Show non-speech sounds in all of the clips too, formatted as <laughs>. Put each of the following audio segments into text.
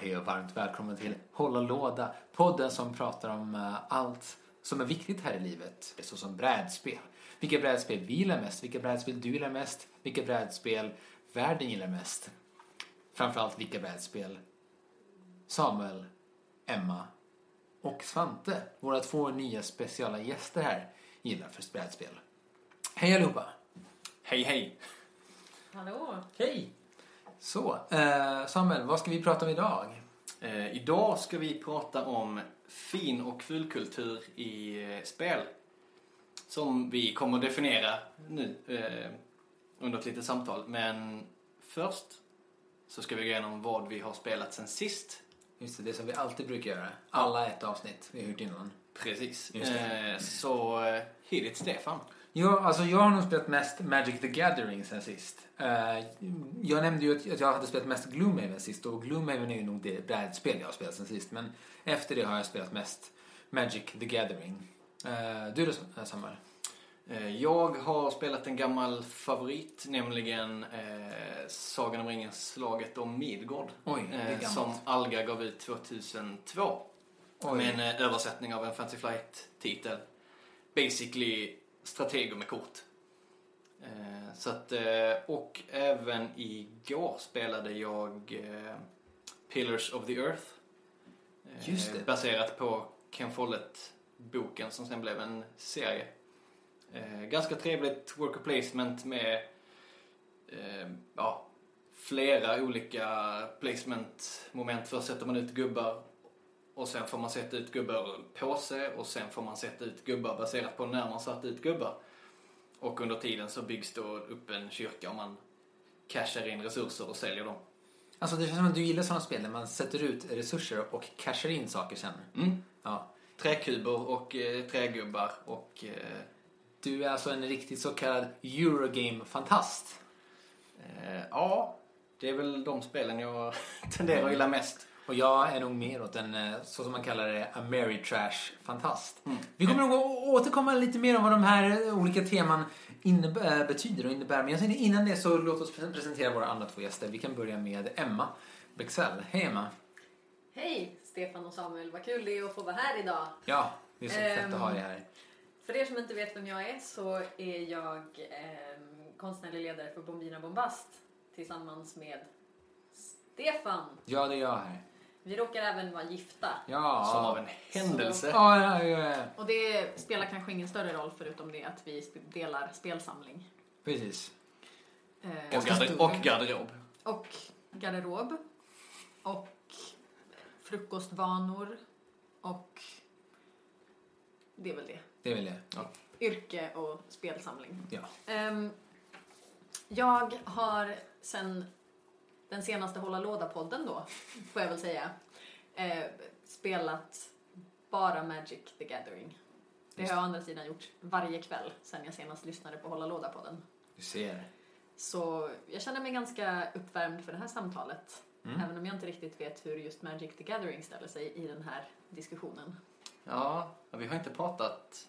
hej och varmt välkommen till Hålla låda. Podden som pratar om eh, allt som är viktigt här i livet. Såsom brädspel. Vilka brädspel vi gillar mest, vilka brädspel du gillar mest, vilka brädspel världen gillar mest. Framförallt vilka brädspel Samuel, Emma och Svante, våra två nya speciala gäster här, gillar för brädspel. Hej allihopa! Hej hej! Hallå! Hej! Så, eh, Samuel, vad ska vi prata om idag? Eh, idag ska vi prata om fin och fulkultur i eh, spel. Som vi kommer att definiera nu eh, under ett litet samtal. Men först så ska vi gå igenom vad vi har spelat sen sist. Just det, det som vi alltid brukar göra. Alla ett avsnitt, vi har hört innan. Precis. Eh, så eh, hit it Stefan. Ja, alltså jag har nog spelat mest Magic the Gathering sen sist. Eh, jag nämnde ju att jag hade spelat mest Gloomhaven sist och Gloomhaven är ju nog det brädspel jag har spelat sen sist. Men efter det har jag spelat mest Magic the Gathering. Eh, du då Samuel? Eh, Jag har spelat en gammal favorit, nämligen eh, Sagan om ringen-slaget om Midgård. Oj, eh, som Alga gav ut 2002. Oj. Med en eh, översättning av en Fancy Flight-titel. Basically stratego med kort. Eh, så att, eh, och även igår spelade jag eh, Pillars of the Earth. Eh, Just det. Baserat på Ken Follett-boken som sen blev en serie. Eh, ganska trevligt worker placement med eh, ja, flera olika placement-moment. Först sätter man ut gubbar och sen får man sätta ut gubbar en påse och sen får man sätta ut gubbar baserat på när man satt ut gubbar. Och under tiden så byggs då upp en kyrka och man cashar in resurser och säljer dem. Alltså det känns som att du gillar sådana spel där man sätter ut resurser och cashar in saker sen. Mm. Ja. Träkuber och eh, trägubbar och eh, Du är alltså en riktigt så kallad Eurogame-fantast. eh, ja, det är väl de spelen jag <laughs> tenderar att gilla mest. Och jag är nog mer åt en, eh, så som man kallar det, Ameritrash-fantast. Mm. Vi kommer nog återkomma lite mer om vad de här eh, olika teman innebär, betyder och innebär. Men jag tänkte innan det så låt oss presentera våra andra två gäster. Vi kan börja med Emma Bexell. Hej Emma! Hej Stefan och Samuel, vad kul det är att få vara här idag. Ja, det är så fett Ehm. att ha dig här. För er som inte vet vem jag är så är jag ehm, konstnärlig ledare för Bombina Bombast tillsammans med Stefan. Ja, det är jag här. Vi råkar även vara gifta. Ja. Som av en händelse. Ja, ja, ja, ja. Och det spelar kanske ingen större roll förutom det att vi delar spelsamling. Precis. Eh, Och, garder- och garderob. och garderob. Och frukostvanor. Och det är väl det. Det är väl det. Yrke och spelsamling. Ja. Ehm, jag har sen den senaste Hålla Låda-podden då, får jag väl säga, eh, spelat bara Magic the Gathering. Det har jag å andra sidan gjort varje kväll sen jag senast lyssnade på Hålla Låda-podden. Du ser. Så jag känner mig ganska uppvärmd för det här samtalet. Mm. Även om jag inte riktigt vet hur just Magic the Gathering ställer sig i den här diskussionen. Ja, vi har inte pratat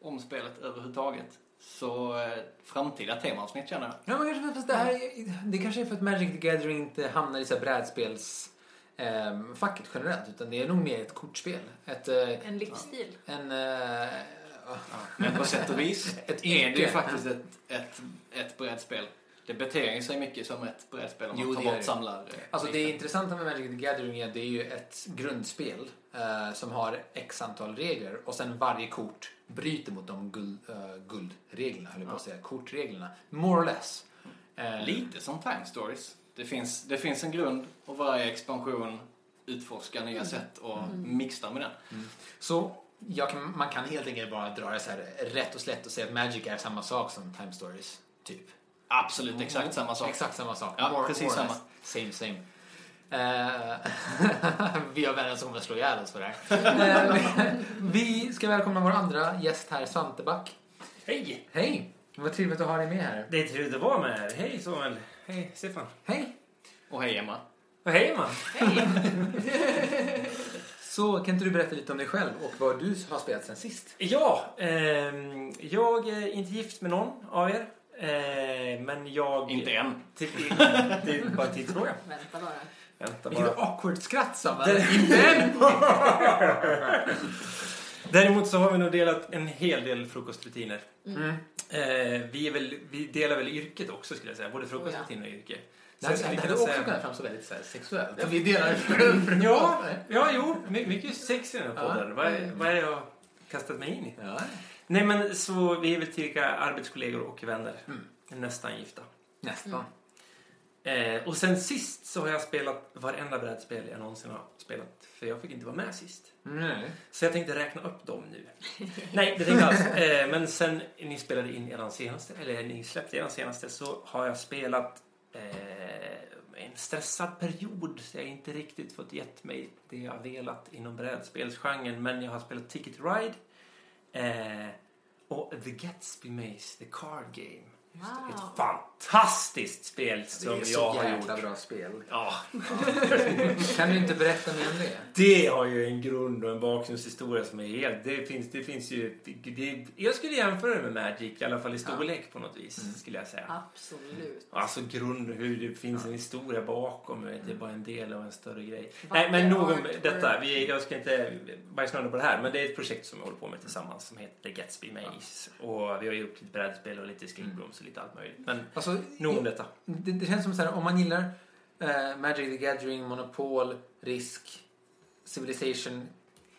om spelet överhuvudtaget. Så eh, framtida temaavsnitt känner jag. Ja, men kanske, det, här, det kanske är för att Magic the Gathering inte hamnar i så här brädspels ehm, facket generellt utan det är nog mer ett kortspel. Ett, eh, En livsstil. en, eh, Men på sätt och vis <laughs> Ett är det ju yrke. faktiskt ett, ett, ett brädspel. Det beter sig mycket som ett brädspel om Jo, man tar det gör bort det. samlar. eh, Alltså det intressanta med Magic the Gathering är att det är ju ett grundspel eh, som har x antal regler och sen varje kort bryter mot de guld, eh, guldreglerna, höll jag på att säga, kortreglerna. More or less. Eh, Lite som Time Stories. Det finns, det finns en grund och varje expansion utforskar nya sätt och mixar med den. Så jag kan, man kan helt enkelt bara dra det så här rätt och slätt och säga att Magic är samma sak som Time Stories, typ. Absolut exakt samma sak. Exakt samma sak. Ja, precis or samma. less. Same, same. Eh, <laughs> vi har vänner som kommer slå ihjäl oss för det här. Eh, <laughs> vi ska välkomna vår andra gäst här, Svante Back. Hej! Hej! Vad trevligt att ha dig med här. Det är trevligt att vara med här. Hej Samuel. Hej Stefan. Hej! Och hej Emma. Och hej Emma. <laughs> Så kan inte du berätta lite om dig själv och vad du har spelat sen sist? Ja, ehm, jag är inte gift med någon av er. Eh, men jag... Inte än. Typ, det är bara en tidsfråga. Vänta bara. Vänta Vilket bara. awkward skratt Samuel. <laughs> Däremot så har vi nog delat en hel del frukostrutiner. Mm. Eh, vi, är väl, vi delar väl yrket också skulle jag säga. Både frukostrutiner och yrke. Det hade, det också säga- kunnat framstå väldigt så här, sexuellt. För vi delar <laughs> Ja, <laughs> ja, jo. my- Mycket sex i den här Ja. podden. Vad, är, vad är det jag har kastat mig in i? Ja. Nej, men så vi är väl tillika arbetskollegor och vänner. Mm. Nästan gifta. Nästan. Eh, och sen sist så har jag spelat varenda brädspel jag någonsin har spelat. För jag fick inte vara med sist. Nej. Så jag tänkte räkna upp dem nu. Nej, det tänkte jag alls. Eh, men sen ni spelade in eran senaste, eller ni släppte eran senaste, så har jag spelat eh, en stressad period. Så jag har inte riktigt fått gett mig det jag velat inom brädspelsgenren. Men jag har spelat Ticket to Ride eh, och The Gatsby Maze, The Card Game. Wow. Ett fantastiskt spel Det som är jag så har gjort. bra spel. Ja, <laughs> Kan du inte berätta mer om det? Det har ju en grund och en bakgrundshistoria som är helt... Det finns, det finns ju... Det, jag skulle jämföra det med Magic, i alla fall i storlek på något vis, Mm. skulle jag säga. Absolut. Alltså grund, hur det finns en historia bakom, vet, det är bara en del av en större grej. Vacker Nej, men nog om detta. Vi, jag ska inte bajsnöda på det här, men det är ett projekt som vi håller på med tillsammans som heter Gatsby Maze. Och vi har gjort lite brädspel och lite rooms och lite allt möjligt. Men Alltså, nog om detta. det, det känns som så här, om man gillar eh, Magic the Gathering, Monopol, Risk, Civilization,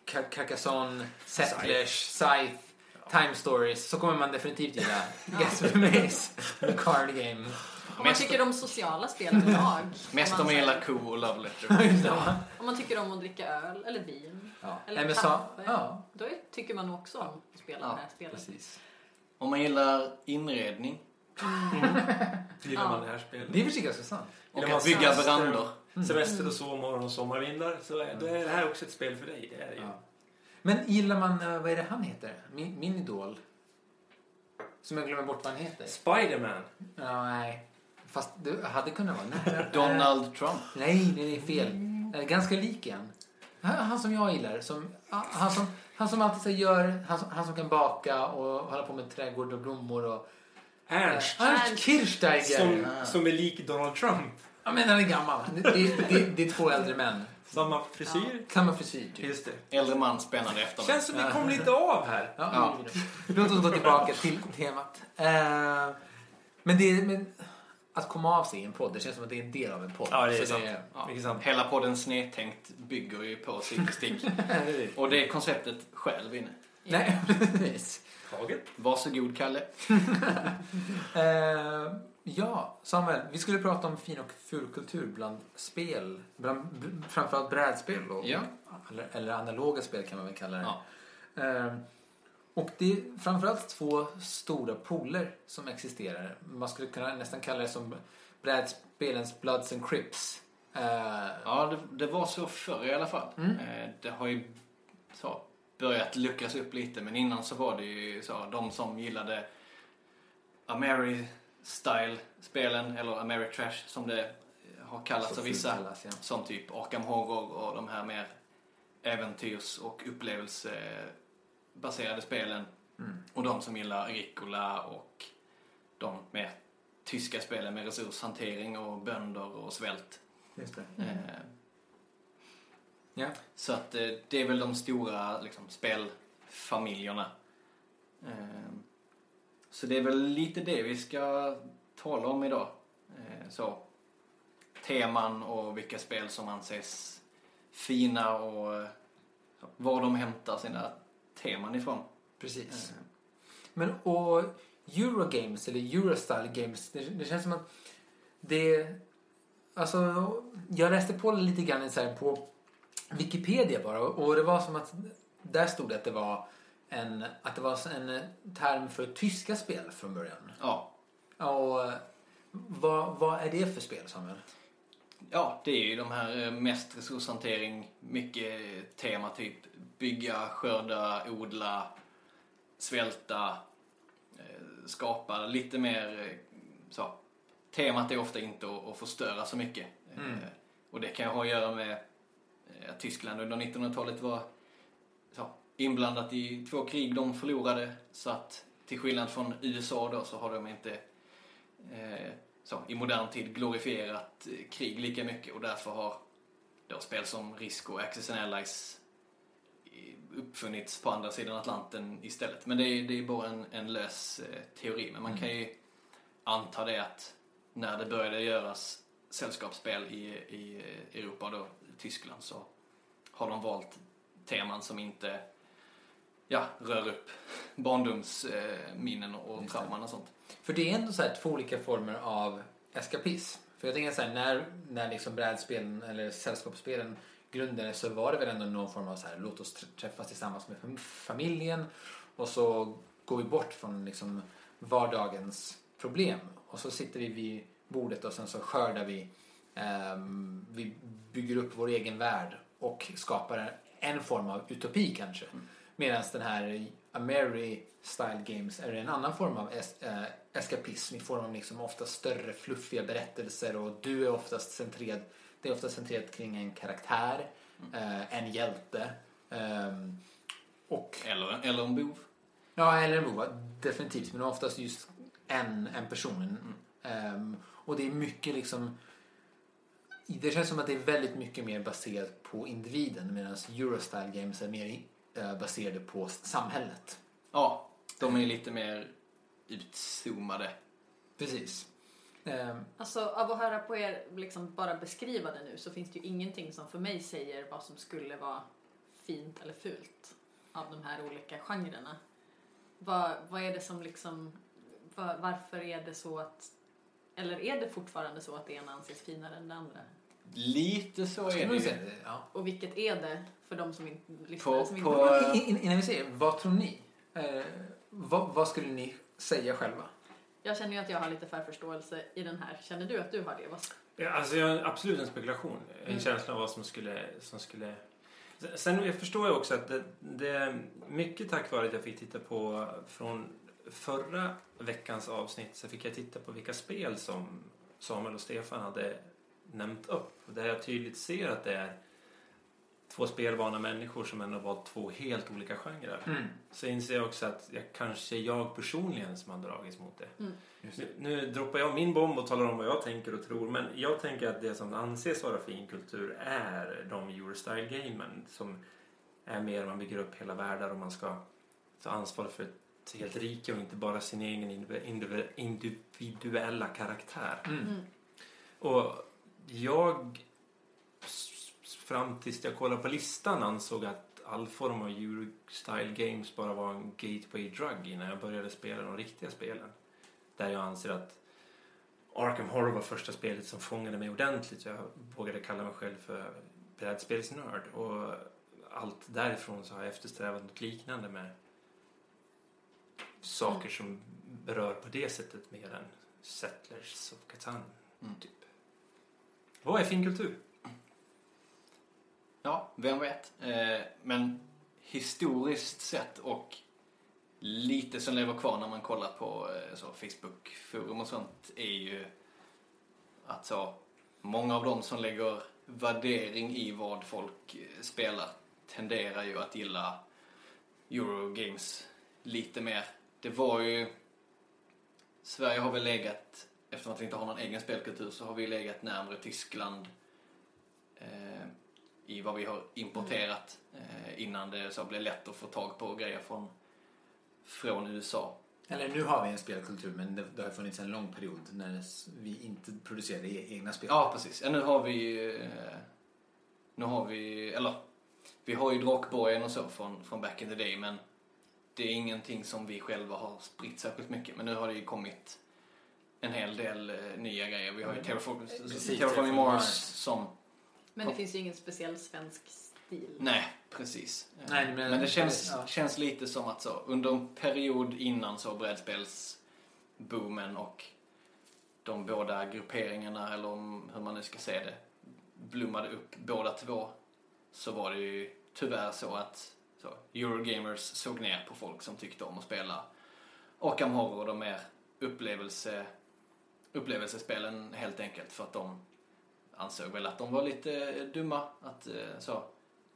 Car- Carcassonne, Settlers, Scythe, Time Stories så kommer man definitivt gilla Gatsby Maze, The Card Game. Om man tycker om sociala spel överlag. <laughs> Mest om man gillar ko och love letter. <laughs> Om man tycker om att dricka öl eller vin. Ja. Eller Nej, kaffe. ja, Då tycker man också om att spela Ja, det här spelet. precis. Om man gillar inredning Gillar Ja. man det här spelet? Det är väl ganska sant. och Gillar att bygga semester? verandor. Semester och sovmorgon och sommarvindar, så är, då är det här också ett spel för dig. Det är det ju. Ja. Men gillar man, eh, vad är det han heter? Min, min idol. Som jag glömmer bort vad han heter. Spiderman. Ja, nej. Fast det hade kunnat vara nära. Donald Trump. Nej, det är fel. Ganska lik en. Han, han som jag gillar. Som, han, som, han som alltid så gör... Han, som- han som kan baka och hålla på med trädgård och blommor och... Ernst. Ernst Ernst. Kirchsteiger. Som, Ah. som är lik Donald Trump. Ja, men han är gammal. Det, det, det, det är två äldre män. Samma frisyr. Samma frisyr, typ. Just det. Äldre man, spännande efternamn. Känns som vi kom lite av här. Ja, Ja. Låt oss gå tillbaka till temat. Eh, men det men att komma av sig i en podd, det känns som att det är en del av en podd. Ja, det är Så sant. Ja, Mycket sant. hela podden Snedtänkt bygger ju på cykelstick. <laughs> <laughs> och det konceptet själv inne. Nej, <laughs> precis. Taget. Varsågod Kalle. <laughs> <laughs> Eh, ja, Samuel, vi skulle prata om fin och fulkultur bland spel. Bland, framförallt brädspel och, Ja. eller, eller analoga spel kan man väl kalla det. Ja. Eh, och det är framförallt två stora poler som existerar. Man skulle kunna nästan kalla det som brädspelens Bloods and Crips. Eh, Ja, det, det var så förr i alla fall. Mm. Eh, Det har ju så, börjat luckras upp lite, men innan så var det ju så, de som gillade Ameri-style-spelen, eller Ameritrash som det har kallats så av vissa. kallas, ja. Som typ Arkham Horror och de här mer äventyrs och upplevelsebaserade spelen. Mm. Och de som gillar Ricola och de mer tyska spelen med resurshantering och bönder och svält. Just det. Eh, Ja. så att eh, det är väl de stora liksom, spelfamiljerna. Eh, så det är väl lite det vi ska tala om idag. Eh, så teman och vilka spel som anses fina och var de hämtar sina teman ifrån. Precis. Eh, Men och Eurogames eller Eurostyle Games, det, det känns som att det... Alltså, jag läste på lite grann så på Wikipedia bara och det var som att där stod det att det var en, att det var en term för tyska spel från början. Ja, Och vad, vad är det för spel, Samuel? Ja, det är ju de här eh, mest resurshantering, mycket tema typ bygga, skörda, odla, svälta, eh, skapa lite mer eh, så. Temat är ofta inte att, förstöra så mycket. Mm. Eh, Och det kan ju ha att göra med eh, Eh, att Tyskland under 1900-talet var så, inblandat i två krig de förlorade. Så att till skillnad från USA då så har de inte eh, så, i modern tid glorifierat eh, krig lika mycket och därför har då spel som Risk och Access and Allies eh, uppfunnits på andra sidan Atlanten istället. Men det är, det är bara en, en lös eh, teori. Men man Mm. kan ju anta det att när det började göras sällskapsspel i, i Europa då Tyskland så har de valt teman som inte ja, rör upp <laughs> barndomsminnen och Just trauman och sånt. För det är ändå så här två olika former av eskapism. För jag tänker så här, när, när liksom brädspelen eller sällskapsspelen grundades så var det väl ändå någon form av så här, låt oss tr- träffas tillsammans med fam- familjen och så går vi bort från liksom vardagens problem. Och så sitter vi vid bordet och sen så skördar vi, vi bygger upp vår egen värld och skapar en form av utopi kanske. Medan den här Ameri style games är en annan form av es äh, eskapism i form av liksom ofta större fluffiga berättelser och du är oftast centrerad, det är oftast centrerat kring en karaktär, eh, en hjälte ehm, och Eller, eller en bov. Ja, eller en bova, definitivt. Men oftast just en, en person. Ehm, och det är mycket liksom... Det känns som att det är väldigt mycket mer baserat på individen medan Eurostyle Games är mer eh, baserade på samhället. Ja, de är lite mer utzoomade. Precis. Ehm, Alltså av att höra på er liksom bara beskriva det nu så finns det ju ingenting som för mig säger vad som skulle vara fint eller fult av de här olika genrerna. Vad, vad är det som liksom, var, varför är det så att, eller är det fortfarande så att det ena anses finare än det andra? Lite så skulle är det säga ju. det? Ja. Och vilket är det för de som inte lyssnar? På- som på- inte... In, <laughs> in, innan vi säger, vad tror ni? Eh, vad, vad skulle ni säga själva? Jag känner ju att jag har lite förförståelse i den här. Känner du att du har det? Vad- Ja, alltså jag har absolut en spekulation. En Mm. känsla av vad som skulle, som skulle... Sen jag förstår jag också att det, det är mycket tack vare att jag fick titta på från förra veckans avsnitt så fick jag titta på vilka spel som Samuel och Stefan hade nämnt upp. Där jag tydligt ser att det är två spelvana människor som ändå valt två helt olika genrer. Mm. Så inser jag också att jag kanske jag personligen som har dragits mot det. Just Nu, nu droppar jag min bomb och talar om vad jag tänker och tror. Men jag tänker att det som anses vara finkultur är de Eurostyle-gamen som är mer man bygger upp hela världar och man ska ta ansvar för ett helt rike och inte bara sin egen individu- individuella karaktär. Mm. Mm. Och jag fram tills jag kollade på listan ansåg att all form av Eurostyle games bara var en gateway drug innan jag började spela de riktiga spelen. Där jag anser att Arkham Horror var första spelet som fångade mig ordentligt. Jag vågade kalla mig själv för brädspelsnörd. Och allt därifrån så har jag eftersträvat något liknande med saker som berör på det sättet mer än Settlers of Catan. Mm. Typ. Vad är finkultur? Ja, vem vet. Eh, men historiskt sett och lite som lever kvar när man kollar på eh, så Facebook-forum och sånt är ju att så många av dem som lägger värdering i vad folk eh, spelar tenderar ju att gilla Eurogames lite mer. Det var ju... Sverige har väl legat, eftersom att vi inte har någon egen spelkultur, så har vi legat närmare Tyskland eh, i vad vi har importerat eh, innan det så blev lätt att få tag på grejer från, från USA. Eller nu har vi en spelkultur men det, det har funnits en lång period när vi inte producerade e- egna spel. Ja, precis. Ja, nu har vi... Eh, nu har vi... Eller, vi har ju Drakborgen och så från, från back in the day, men det är ingenting som vi själva har spritt särskilt mycket. Men nu har det ju kommit en hel del eh, nya grejer. Vi har ju Terraform, Precis, Terraforming Terraforming Mars som... Men det finns ju ingen speciell svensk stil. Nej, precis. Eh, Nej, men- men, det känns, ja. känns lite som att så, under en period innan så brädspelsboomen och de båda grupperingarna, eller om, hur man nu ska säga det, blommade upp båda två, så var det ju tyvärr så att så, Eurogamers såg ner på folk som tyckte om att spela Arkham Horror och de mer upplevelse, upplevelsespelen helt enkelt för att de ansåg väl att de var lite dumma. Att eh, så,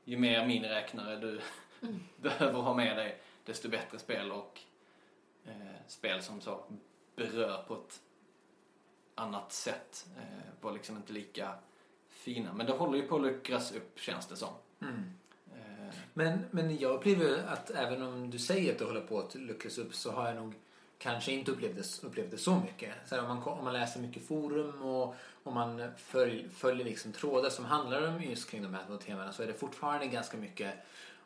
ju mer miniräknare du <laughs> behöver ha med dig, desto bättre spel och eh, spel som så berör på ett annat sätt. Eh, var liksom inte lika fina. Men det håller ju på att luckras upp känns det som. Mm. Eh, Men, men jag upplever att även om du säger att det håller på att luckras upp så har jag nog kanske inte upplevt det så mycket. Så här, om, man, om man läser mycket forum och om man följ, följer liksom trådar som handlar om just kring de här två temana så är det fortfarande ganska mycket,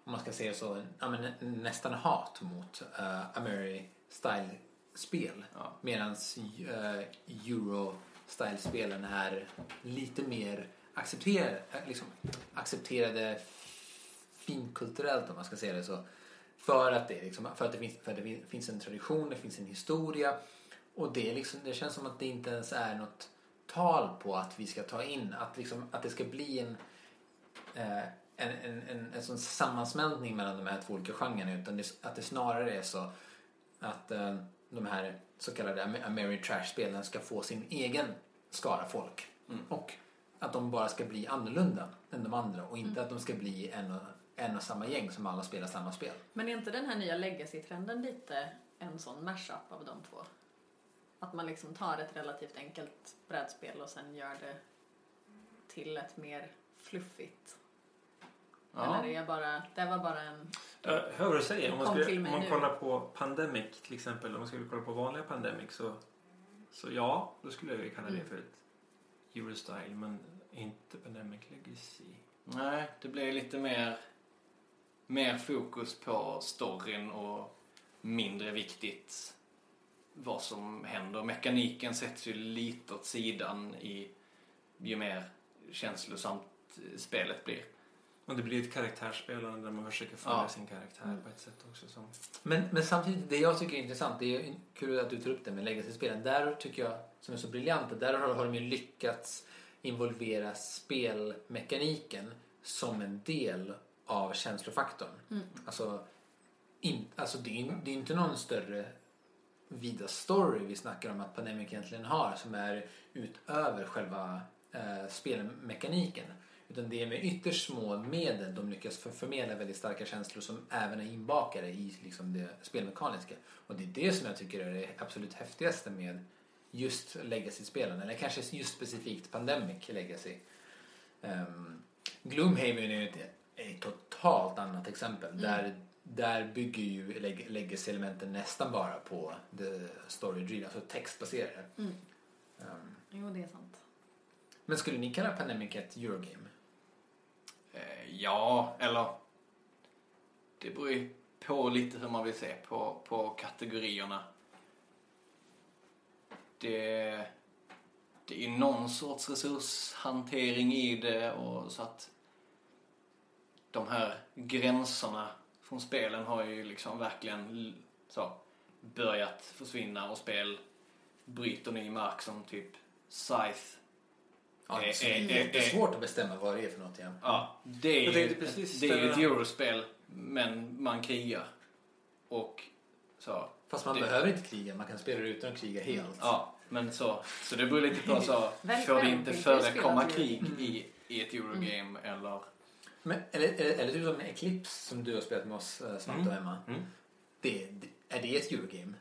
om man ska säga så, ja, men nä- nästan hat mot uh, Ameri-style-spel. ja. Medan uh, Euro-style-spelen är lite mer accepterade, eh, liksom, accepterade finkulturellt om man ska säga det så. För att det, liksom, för att det, finns, för att det fin- finns en tradition, det finns en historia. Och det, liksom, det känns som att det inte ens är något tal på att vi ska ta in, att, liksom, att det ska bli en, eh, en, en, en, en sån sammansmältning mellan de här två olika genrerna. Utan det, att det snarare är så att eh, de här så kallade Am- Ameri Trash-spelen ska få sin egen skara folk. Mm. Och att de bara ska bli annorlunda än de andra och inte att de ska bli en och, en och samma gäng som alla spelar samma spel. Men är inte den här nya legacy-trenden lite en sån mashup av de två? Att man liksom tar ett relativt enkelt brädspel och sen gör det till ett mer fluffigt. Ja. Eller är jag bara, det var bara en... Jag hör vad du säger. Om man, skulle, om man nu. kollar på Pandemic till exempel, om man skulle kolla på vanliga Pandemic så, så ja, då skulle jag ju kalla det Mm. för ett Eurostyle, men inte Pandemic Legacy. Nej, det blir lite mer, mer fokus på storyn och mindre viktigt vad som händer. Mekaniken sätts ju lite åt sidan i ju mer känslosamt eh, spelet blir. Och det blir ett karaktärsspelande där man försöker följa Ja. sin karaktär Mm. på ett sätt också. Som... Men, men samtidigt, det jag tycker är intressant, det är kul att du tar upp det med legacy-spelen. Där tycker jag, som är så briljanta, där har, har de ju lyckats involvera spelmekaniken som en del av känslofaktorn. Mm. Alltså, in, alltså det är ju det är inte någon större vida story vi snackar om att Pandemic egentligen har som är utöver själva eh, spelmekaniken. Utan det är med ytterst små medel de lyckas förmedla väldigt starka känslor som även är inbakade i liksom, det spelmekaniska. Och det är det som jag tycker är det absolut häftigaste med just Legacy-spelen. Eller kanske just specifikt Pandemic Legacy. Um, Gloomhaven är ju ett, ett totalt annat exempel. Mm. Där, där bygger ju leg- Legacy-elementen nästan bara på the story driven, alltså textbaserade. Mm. Um, Jo, det är sant. men skulle ni kalla Pandemic ett Eurogame? Eh, ja, eller det beror ju på lite hur man vill se på, på kategorierna. Det, det är ju någon sorts resurshantering i det och så att de här gränserna från spelen har ju liksom verkligen så, börjat försvinna och spel bryter ny mark som typ Scythe. Ja, Eh, det är, eh, det är eh, jättesvårt att bestämma vad det är för något igen. Ja, det är, ju, tänkte precis det är ett eurospel, men man krigar. Och så, Fast man Det- behöver inte kriga, man kan spela det utan att kriga helt. ja, men så, så det beror lite på så, får det inte förekomma krig Mm. i, i ett eurogame eller? Men, eller, eller, eller typ som Eclipse som du har spelat med oss, eh, Svante och Mm. Emma. Mm. Det, det, är det ett Eurogame?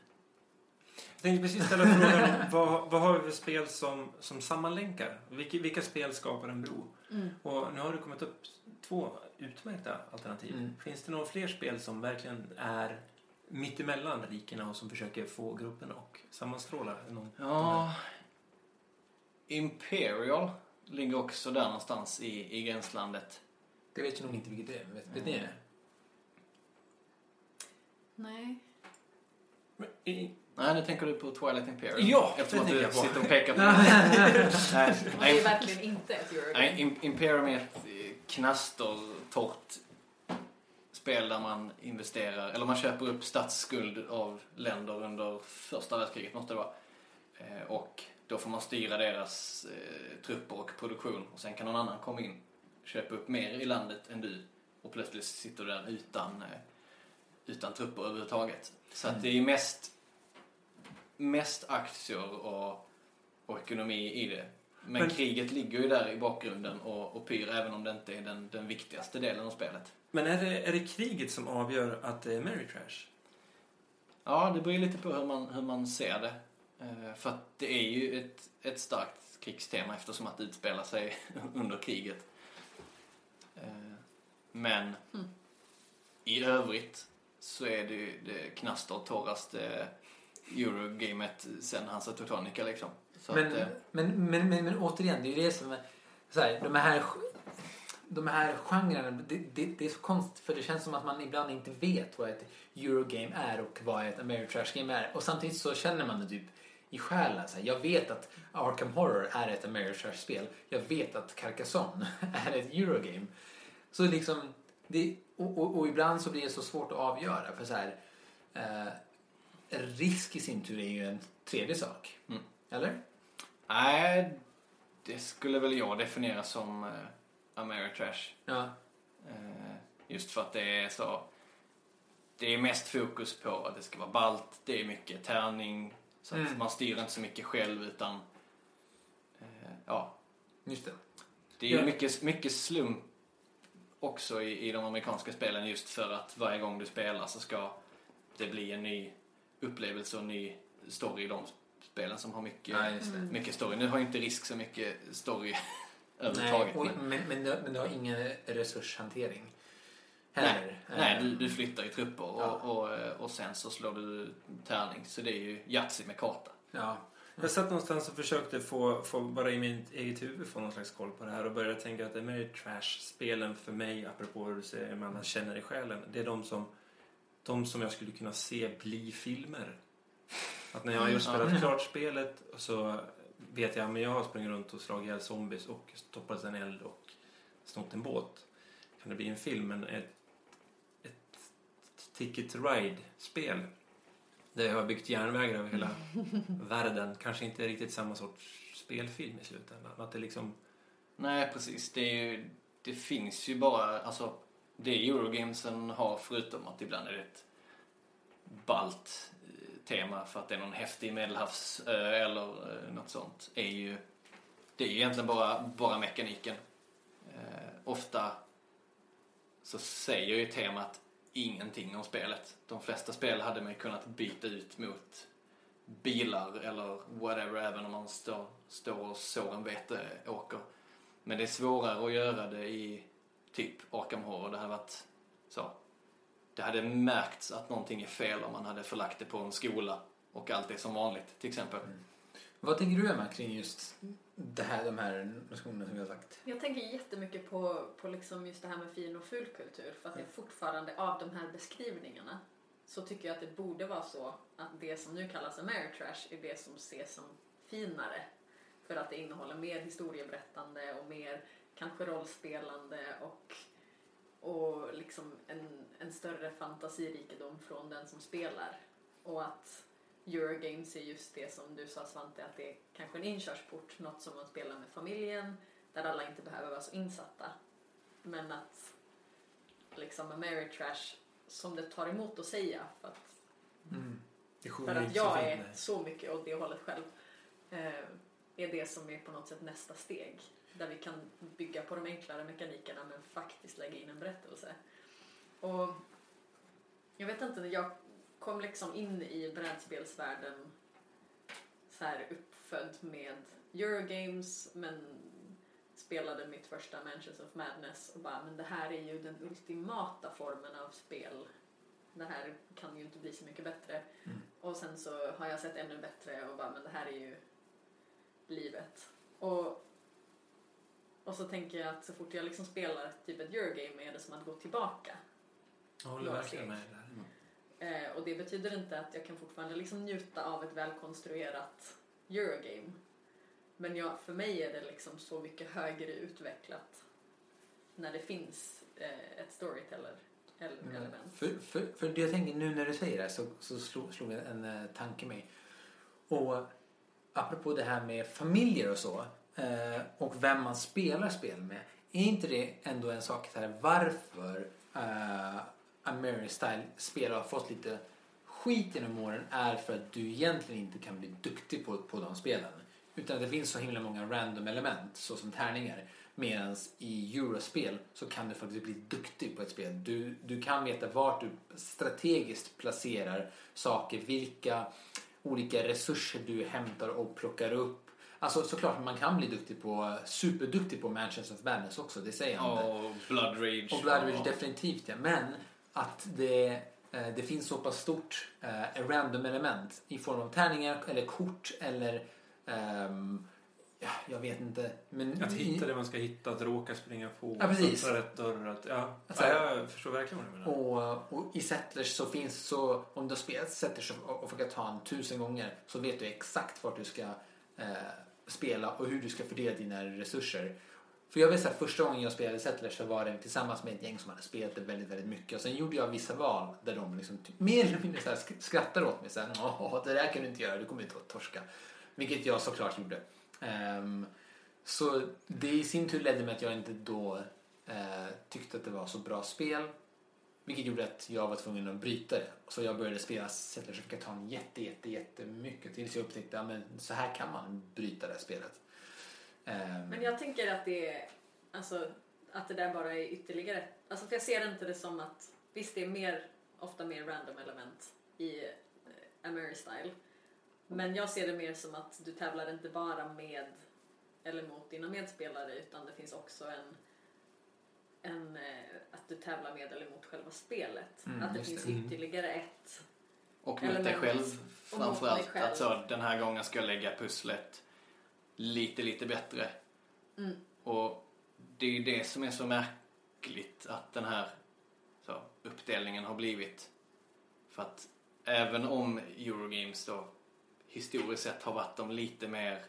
Jag tänkte precis ställa frågan, <laughs> vad, vad har vi för spel som, som sammanlänkar? Vilka, vilka spel skapar en bro? Mm. Och nu har det kommit upp två utmärkta alternativ. Mm. Finns det några fler spel som verkligen är mittemellan rikena och som försöker få gruppen och sammanstråla? Någon, Ja, Imperial ligger också där någonstans i, i gränslandet. Det vet jag nog inte vilket det är. Vet, vet ni det? Nej. Men i- Nej, nu tänker du på Twilight Imperial. Ja, Eftersom det att tänker du jag på. sitter och pekar på. <laughs> Nej, Och det är nej, verkligen inte ett Eurogame. nej, Im- Imperium är ett eh, knastertorrt spel där man investerar, eller man köper upp statsskuld av länder under första världskriget måste det vara. Eh, Och då får man styra deras eh, trupper och produktion och sen kan någon annan komma in köpa upp mer i landet än du och plötsligt sitter du där utan, eh, utan trupper överhuvudtaget. Så att det är mest, mest aktier och, och ekonomi i det. Men, Men- kriget ligger ju där i bakgrunden och, och pyr även om det inte är den, den viktigaste delen av spelet. Men är det, är det kriget som avgör att det är Mary Trash? Ja, det beror ju lite på hur man, hur man ser det. Eh, För att det är ju ett, ett starkt krigstema eftersom att det utspelar sig <laughs> under kriget. Eh, Men Mm. i övrigt så är det ju det knastertorraste Eurogamet sen Hansa Teutonica liksom. Så Men, att, eh, men, men, men, men återigen, det är ju det som är... Så här, de här de här genrerna, det, det, det är så konstigt för det känns som att man ibland inte vet vad ett Eurogame är och vad ett Ameritrash-game är. Och samtidigt så känner man det typ i själen. Så här, jag vet att Arkham Horror är ett Ameritrash-spel. Jag vet att Carcassonne <laughs> är ett Eurogame. Så liksom, det, och, och, och ibland så blir det så svårt att avgöra. För så här, eh, risk i sin tur är ju en tredje sak. Mm. Eller? Nej, det skulle väl jag definiera som eh, Ameritrash. Ja. Eh, just för att det är så... Det är mest fokus på att det ska vara balt, det är mycket tärning, så att Mm. man styr inte så mycket själv utan... Eh, ja, Just det. det är Ja. mycket, mycket slump också i, i de amerikanska spelen just för att varje gång du spelar så ska det bli en ny upplevelse och en ny story i de spelen som har mycket, Ja, mycket story. Nu har ju inte Risk så mycket story <laughs> överhuvudtaget. Nej, och, men- men, men, du, men du har ingen resurshantering heller. Nej, Eh, du, du flyttar i trupper och, Ja. och, eh, och sen så slår du tärning. Så det är ju Yatzy med karta. Ja. Jag satt någonstans och försökte få, få bara i mitt eget huvud få någon slags koll på det här och började tänka att Ameritrash-spelen för mig, apropå hur du säger man känner i själen, det är de som, de som jag skulle kunna se bli filmer. Att när jag har just spelat Mm. klart spelet så vet jag, men jag har sprungit runt och slagit ihjäl zombies och stoppat en eld och snott en båt. Kan det bli en film, men ett, ett Ticket Ride-spel jag har byggt järnvägar över hela <laughs> världen. Kanske inte riktigt samma sorts spelfilm i slutändan. Att det liksom... Nej, precis. Det, är ju, det finns ju bara, alltså det Eurogamesen har förutom att ibland är det ett balt eh, tema för att det är någon häftig medelhavsö eller eh, något sånt är ju det är ju egentligen bara, bara mekaniken. Eh, ofta så säger ju temat ingenting om spelet. De flesta spel hade man ju kunnat byta ut mot bilar eller whatever även om man står, står och sår en veteåker. Men det är svårare att göra det i typ Arkham Horror. Det hade varit så. Det hade märkts att någonting är fel om man hade förlagt det på en skola och allt är som vanligt till exempel. Mm. Vad tänker du Emma kring just det här, de här notionerna som vi har sagt? Jag tänker jättemycket på, på liksom just det här med fin och fulkultur för att det fortfarande av de här beskrivningarna så tycker jag att det borde vara så att det som nu kallas Ameritrash är det som ses som finare för att det innehåller mer historieberättande och mer kanske rollspelande och, och liksom en, en större fantasirikedom från den som spelar och att Eurogames är just det som du sa Svante, att det är kanske en inkörsport, något som man spelar med familjen, där alla inte behöver vara så insatta. Men att liksom Ameritrash, som det tar emot att säga, för att, Det för att jag är så mycket åt det hållet själv, eh, är det som är på något sätt nästa steg. Där vi kan bygga på de enklare mekanikerna men faktiskt lägga in en berättelse. Och jag vet inte, jag kom liksom in i brädspelsvärlden så här uppfödd med Eurogames men spelade mitt första Mansions of Madness och bara men det här är ju den ultimata formen av spel. Det här kan ju inte bli så mycket bättre. Mm. Och sen så har jag sett ännu bättre och bara men det här är ju livet. Och, och så tänker jag att så fort jag liksom spelar typ ett Eurogame är det som att gå tillbaka. Jag håller verkligen med. Eh, och det betyder inte att jag kan fortfarande liksom njuta av ett välkonstruerat Eurogame. Men jag, för mig är det liksom så mycket högre utvecklat när det finns eh, ett storyteller Mm. element. För, för, för det jag tänker nu när du säger det så, så slog, slog en, eh, tanke mig. Och apropå det här med familjer och så eh, och vem man spelar spel med. Är inte det ändå en sak så här varför eh, American Style-spel har fått lite skit genom åren är för att du egentligen inte kan bli duktig på, på de spelen. Utan det finns så himla många random element såsom tärningar. Medan i eurospel så kan du faktiskt bli duktig på ett spel. Du, du kan veta vart du strategiskt placerar saker, vilka olika resurser du hämtar och plockar upp. Alltså såklart man kan bli duktig på, superduktig på Mansions of Madness också, det säger jag inte. Och Blood Rage. Och Blood Rage definitivt ja. Men att det, eh, det finns så pass stort eh, random element i form av tärningar eller kort eller ehm, ja, jag vet inte. Men Att hitta det man ska hitta, att råka springa på, Ja, precis. öppna rätt dörr. Att, ja. Alltså- ja, jag förstår verkligen vad du menar. Och, och i Settlers så finns så, om du har spelat Settlers och, och Fogatan tusen gånger så vet du exakt vart du ska eh, spela och hur du ska fördela dina resurser. För jag vet så här, första gången jag spelade Settlers så var det tillsammans med ett gäng som hade spelat det väldigt, väldigt mycket. Och sen gjorde jag vissa val där de liksom typ, mer eller mindre så här skrattade åt mig. Så här, Åh, det där kan du inte göra, du kommer inte att torska. Vilket jag såklart gjorde. Um, så det i sin tur ledde mig att jag inte då uh, tyckte att det var så bra spel. Vilket gjorde att jag var tvungen att bryta det. Så jag började spela Settlers of Catan jätte, jätte, jättemycket. Tills jag upptäckte att så här kan man bryta det här spelet. Ehm, Men jag tänker att det är, alltså, att det där bara är ytterligare, alltså för jag ser inte det som att, visst det är mer, ofta mer random element i eh, Ameristyle. Men jag ser det mer som att du tävlar inte bara med eller mot dina medspelare utan det finns också en, en eh, att du tävlar med eller mot själva spelet. Mm, att det finns det. Mm. ytterligare ett. Och mot dig själv framförallt. själv. Att så, den här gången ska jag lägga pusslet lite, lite bättre. Mm. Och det är ju det som är så märkligt att den här så, uppdelningen har blivit. För att även om Eurogames då historiskt sett har varit de lite mer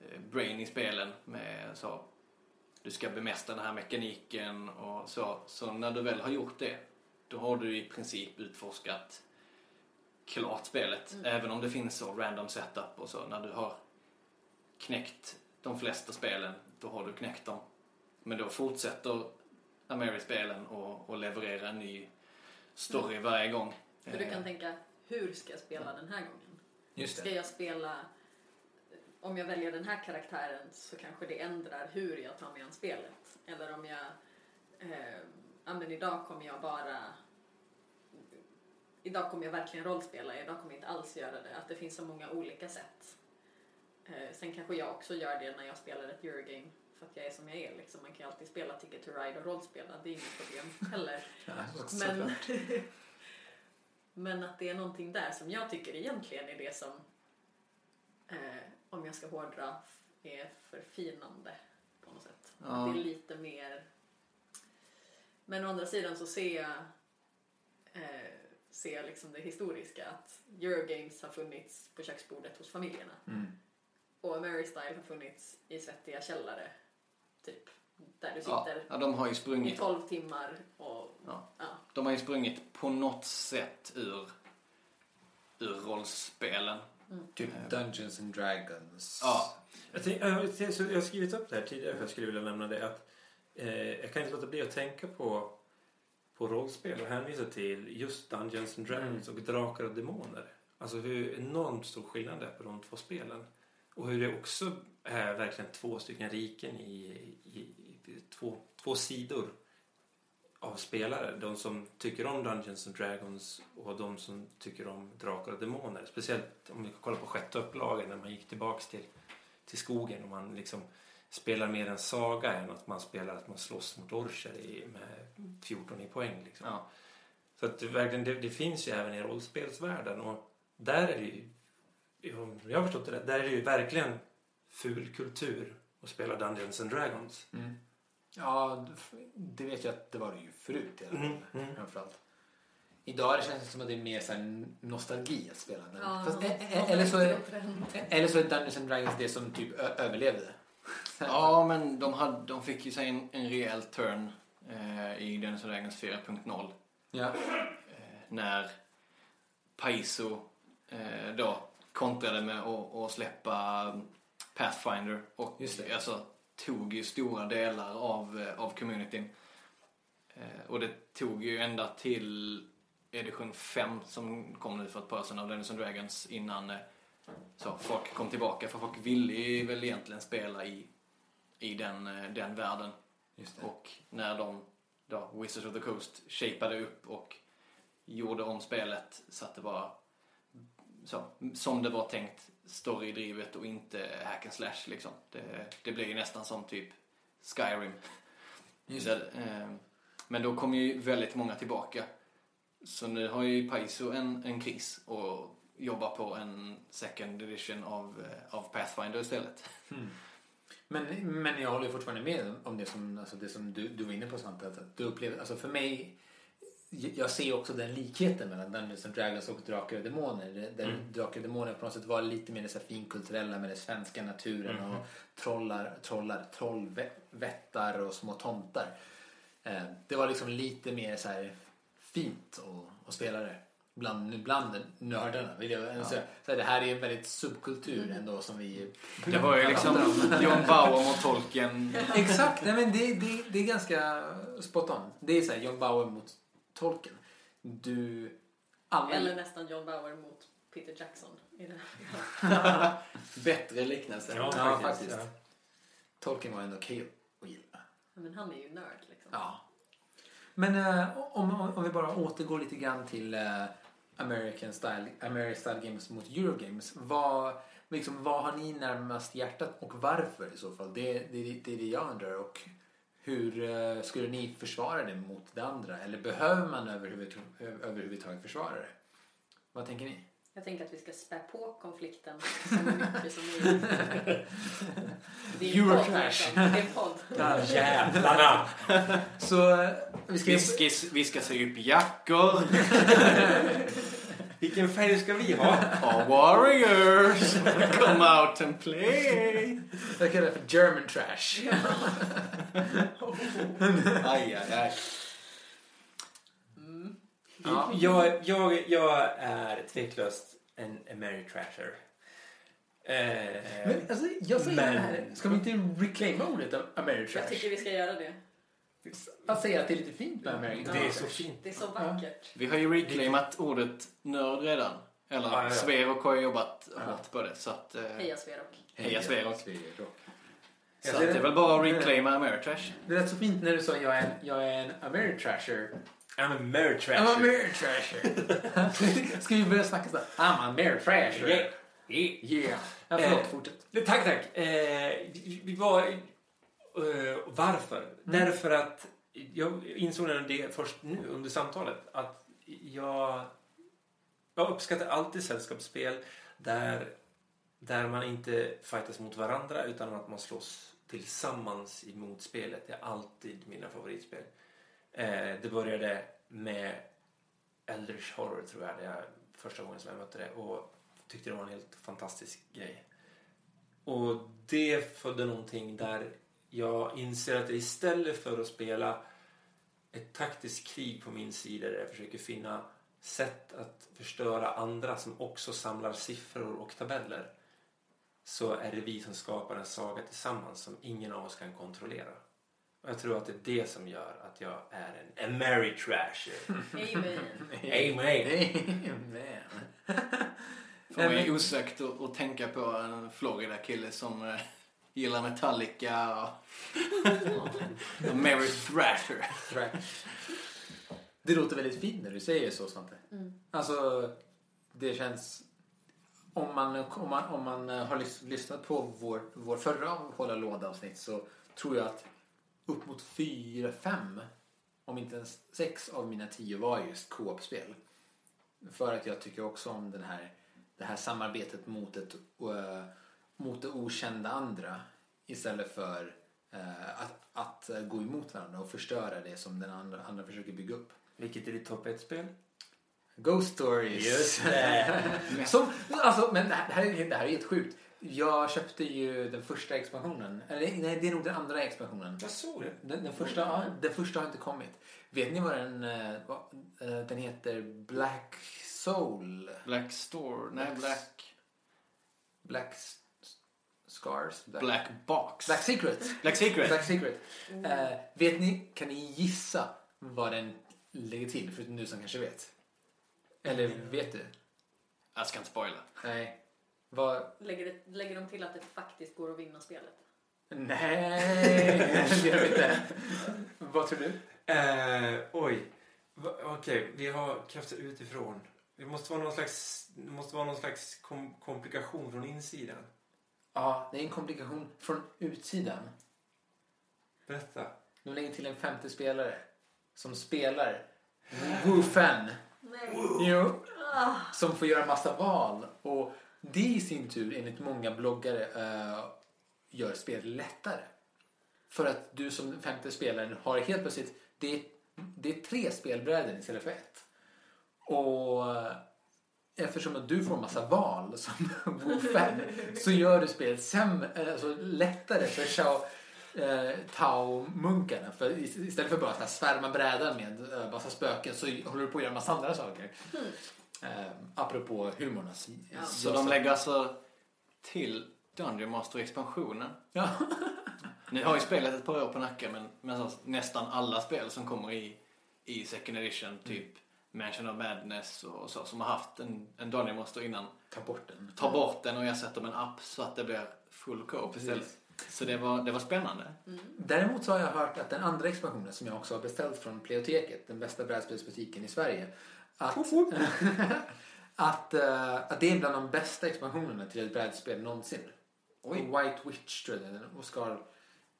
eh, brain i spelen med så du ska bemästra den här mekaniken och så. Så när du väl har gjort det då har du i princip utforskat klart spelet. Mm. Även om det finns så random setup och så. När du har knäckt de flesta spelen, då har du knäckt dem. Men då fortsätter Ameri-spelen och, och leverera en ny story varje gång. För du Eh, kan tänka, hur ska jag spela den här gången? just Ska det. jag spela, om jag väljer den här karaktären så kanske det ändrar hur jag tar mig an spelet. Eller om jag, eh, men idag kommer jag bara, idag kommer jag verkligen rollspela, idag kommer jag inte alls göra det. Att det finns så många olika sätt. Eh, sen kanske jag också gör det när jag spelar ett Eurogame. För att jag är som jag är liksom. Man kan ju alltid spela Ticket to Ride och rollspela, det är inget problem <laughs> heller. Men, <laughs> men att det är någonting där som jag tycker egentligen är det som, eh, om jag ska hårdra, är förfinande på något sätt. Ja. Att det är lite mer... Men å andra sidan så ser jag, eh, ser jag liksom det historiska att Eurogames har funnits på köksbordet hos familjerna Mm. Och Ameristyle har funnits i svettiga källare, typ. Där du ja, sitter ja, de har ju i sprungit 12 timmar och Ja. ja. De har ju sprungit på något sätt ur, ur rollspelen. Typ Dungeons and Dragons. Ja. Jag, tänk, jag, jag, så jag har skrivit upp det här tidigare för jag skulle vilja nämna det. Att, eh, jag kan inte låta bli att tänka på, på rollspel och hänvisa till just Dungeons and Dragons och Drakar och Demoner. Alltså hur enormt stor skillnad det är på de två spelen. Och hur det också är verkligen två stycken riken i, i, i två, två sidor av spelare. De som tycker om Dungeons and Dragons och de som tycker om Drakar och Demoner. Speciellt om vi kollar på sjätte upplagan när man gick tillbaks till, till skogen och man liksom spelar mer en saga än att man spelar att man slåss mot orcher med 14 i poäng. Liksom. Ja. Så att det, verkligen, det, det finns ju även i rollspelsvärlden och där är det ju, om jag har förstått det rätt, där är det ju verkligen ful kultur att spela Dungeons and Dragons. Mm. Ja, det vet jag att det var det ju förut i alla fall. Mm, mm. Framförallt. Idag känns det som att det är mer så här nostalgi att spela den. Ja, Fast, ä- ä- någon eller, så är, eller så är Dungeons and Dragons det som typ ö- överlevde. <laughs> Ja, men de, hade, de fick ju sig en, en rejäl turn eh, i Dungeons and Dragons 4.0. Ja. Eh, när Paizo eh, då kontrade med att, släppa Pathfinder och alltså, tog ju stora delar av, eh, av communityn. Eh, och det tog ju ända till edition 5 som kom nu för ett par år sedan av Dungeons Dragons innan eh, så folk kom tillbaka. För folk ville ju väl egentligen spela i, i den, den världen. Och när de, då, Wizards of the Coast, shapade upp och gjorde om spelet så att det var så, som det var tänkt storydrivet och inte hack and slash liksom. Det, det blir ju nästan som typ Skyrim. Just Det, eh, men då kommer ju väldigt många tillbaka. Så nu har ju Paizo en, en kris och jobbar på en second edition av, eh, av Pathfinder istället. Men, men jag håller fortfarande med om det som, alltså det som du, du var inne på Svante. Att du upplever, alltså för mig, jag ser också den likheten mellan Dungeons and Dragons och Drakar och Demoner. Där Mm. Drakar och Demoner på något sätt var lite mer så finkulturella med den svenska naturen Mhm. och trollar, trollar, trollvättar och små tomtar. Eh, Det var liksom lite mer så här fint att, att spela det. Bland, bland nördarna. Vill jag, säga. så här, det här är en väldigt subkultur ändå som vi Det var ju liksom <laughs> John Bauer mot Tolkien. Exakt, nej, men det, det, det är ganska spot on. Det är så här John Bauer mot Tolkien. Du... Alla... Eller nästan John Bauer mot Peter Jackson. I det <laughs> här. Bättre liknelse. Ja, faktiskt. faktiskt. Ja. Tolkien var ändå okej att gilla. Men han är ju nörd liksom. Ja. Men eh, om, om, om vi bara återgår lite grann till eh, American style, American style games mot Eurogames. Vad, liksom, vad har ni närmast hjärtat och varför i så fall? Det, det, det är det jag undrar. Och hur eh, skulle ni försvara det mot det andra? Eller behöver man överhuvud, överhuvudtaget försvara det? Vad tänker ni? Jag tänker att vi ska spä på konflikten så mycket som möjligt. <laughs> Eurotrash. liksom. Det är en podd. <laughs> Jävlarna! Så eh, vi ska... Vi ska, vi ska sy upp jackor. <laughs> Vilken färg ska vi ha? <laughs> Our warriors. Come out and play. Jag kallar det för German trash. <laughs> Aj, aj, aj. Mm. Ja. Jag, jag, jag är tveklöst en Ameritrasher. Eh, Men alltså, jag säger Men- det här. Ska vi inte reclaima ordet Jag Ameritrash? tycker vi ska göra det. Att säga att det är lite fint med American det är så fint. Det är så vackert. Vi har ju reclaimat ordet nörd redan. Eller Ja, ja, ja. Sverok har ju jobbat Ja. hårt på det. Så att, eh, Heja Sverok. Heja Sverok. Så att det är väl bara att reclaima Ameritrash. Det lät så fint när du sa jag är en, jag är en Ameritrasher. I'm a I'm Ameritrasher. Ameritrasher. <laughs> Ska vi börja snacka så? I'm a Ameritrasher. Yeah. Yeah. Yeah. Ja, förlåt, Eh, fortsätt. Tack, tack. Eh, vi, vi var... Eh, varför? Därför att jag insåg det först nu under samtalet att jag, jag uppskattar alltid sällskapsspel där, där man inte fightas mot varandra utan att man slåss tillsammans emot spelet. Det är alltid mina favoritspel. Eh, det började med Eldritch Horror tror jag, det är första gången som jag mötte det och tyckte det var en helt fantastisk grej. Och det födde någonting där jag inser att istället för att spela ett taktiskt krig på min sida där jag försöker finna sätt att förstöra andra som också samlar siffror och tabeller så är det vi som skapar en saga tillsammans som ingen av oss kan kontrollera. Och jag tror att det är det som gör att jag är en Ameritrasher. Amen. Amen. Amen. Får ju osökt att, att tänka på en Florida-kille som eh, gillar Metallica och <laughs> Mary Thrasher. Det låter väldigt fint när du säger så, Svante. Mm. Alltså, det känns... Om man, om man, om man eh, har lys- lyssnat på vår, vår förra Hålla låda-avsnitt så tror jag att upp mot fyra, fem, om inte ens sex av mina tio var just co-op-spel. För att jag tycker också om den här, det här samarbetet mot, ett, eh, mot det okända andra istället för eh, att, att gå emot varandra och förstöra det som den andra, andra försöker bygga upp. Vilket är ditt topp 1-spel? Ghost Stories. Just det. <laughs> Som, alltså, men det här, det, här är, det här är helt sjukt. Jag köpte ju den första expansionen. Eller nej, det är nog den andra expansionen. Jag såg det. Den, den, första, ja, den första har inte kommit. Vet ni vad den, eh, vad, eh, den heter? Black Soul? Black Store, nej Black... Black S- Scars? Black Box. Black Secret. Black Secret. Black Secret. Eh, vet ni, kan ni gissa vad den lägger till? Förutom du som kanske vet. Eller vet du? Jag ska inte spoila. Nej. Vad, Lägger, det, lägger de till att det faktiskt går att vinna spelet? Nej, <laughs> det gör vi inte. Vad tror du? Eh, oj. Okej, vi har krafter utifrån. Det måste vara någon slags, det måste vara någon slags kom, komplikation från insidan. Ja, det är en komplikation från utsidan. Berätta. De lägger till en femte spelare som spelar Wu. Nej. Jo. Ah. Som får göra massa val. Och det i sin tur, enligt många bloggare, eh, gör spelet lättare. För att du som femte spelaren har helt plötsligt, det är, det är tre spelbräden istället för ett. Och eftersom att du får massa val som <laughs> Fan så gör du spelet sämre, alltså lättare för Shao eh, Tao-munkarna. För ist- istället för bara att svärma brädan med eh, massa spöken så håller du på att göra massa andra saker. Eh, apropå humorn. Ja. Så de lägger alltså till Dungeon Master-expansionen. Ja. <laughs> Nu har ju spelet ett par år på nacken men, men så, nästan alla spel som kommer i, i second edition, typ Mansion of Madness och så, som har haft en, en Dungeon Master innan, Ta bort den. tar bort den och ersätter med en app så att det blir full co-op istället. Så det var, det var spännande. Däremot så har jag hört att den andra expansionen som jag också har beställt från Pleoteket, den bästa brädspelsbutiken i Sverige, att, <laughs> att, eh, att det är bland de bästa expansionerna till ett brädspel någonsin. Oj. White Witch tror jag den och Scar...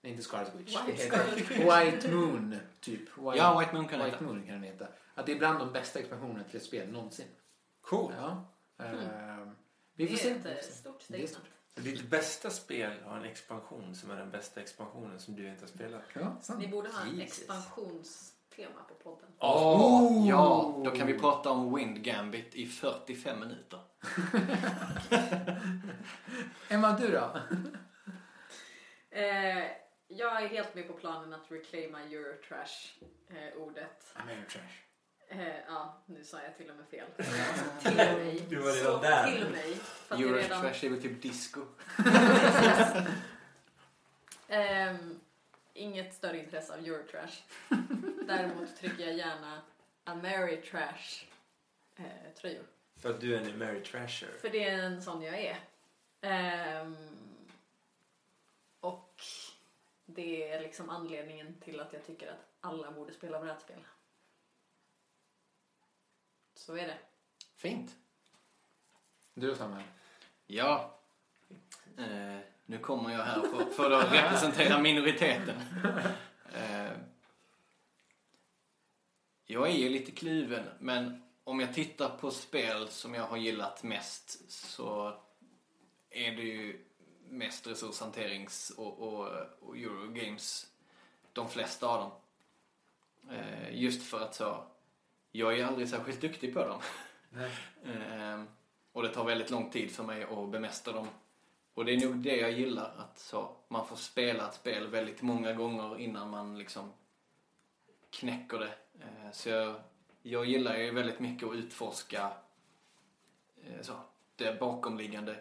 Nej, inte Scarlet Witch. White det heter White Moon, typ. White, Ja, White Moon kan det White heta. Moon kan den heta. Att det är bland de bästa expansionerna till ett spel någonsin. Cool. Ja. Eh, vi får Det se. är får ett se. eh, stort Det är statement. stort. Ditt bästa spel har en expansion som är den bästa expansionen som du inte har spelat. Ja, sant. Ni borde ha en Jesus. expansionstema på podden. Åh, ja, då kan vi prata om Wind Gambit i 45 minuter. <laughs> Emma, du då? <laughs> Eh, jag är helt med på planen att reclaima Eurotrash-ordet. Ameritrash. Eh, ja, nu sa jag till och med fel. <laughs> till mig. Du var redan Så där. Till mig. Det redan... Eurotrash är väl typ disco. <laughs> Ehm, inget större intresse av Eurotrash. <laughs> Däremot trycker jag gärna Ameritrash eh, tröjor. För att du är en Mary Trasher. För det är en sån jag är. Ehm, och det är liksom anledningen till att jag tycker att alla borde spela brädspel. Så är det. Fint. Du då Samuel? Ja. Eh, nu kommer jag här för, för att representera minoriteten. Eh, jag är ju lite kluven, men om jag tittar på spel som jag har gillat mest så är det ju mest resurshanterings och, och, och Eurogames. De flesta av dem. Eh, just för att så, jag är aldrig särskilt duktig på dem. <laughs> Ehm, och det tar väldigt lång tid för mig att bemästra dem. Och det är nog det jag gillar, att så, man får spela ett spel väldigt många gånger innan man liksom knäcker det. Ehm, så jag, jag gillar ju väldigt mycket att utforska eh, så, det bakomliggande.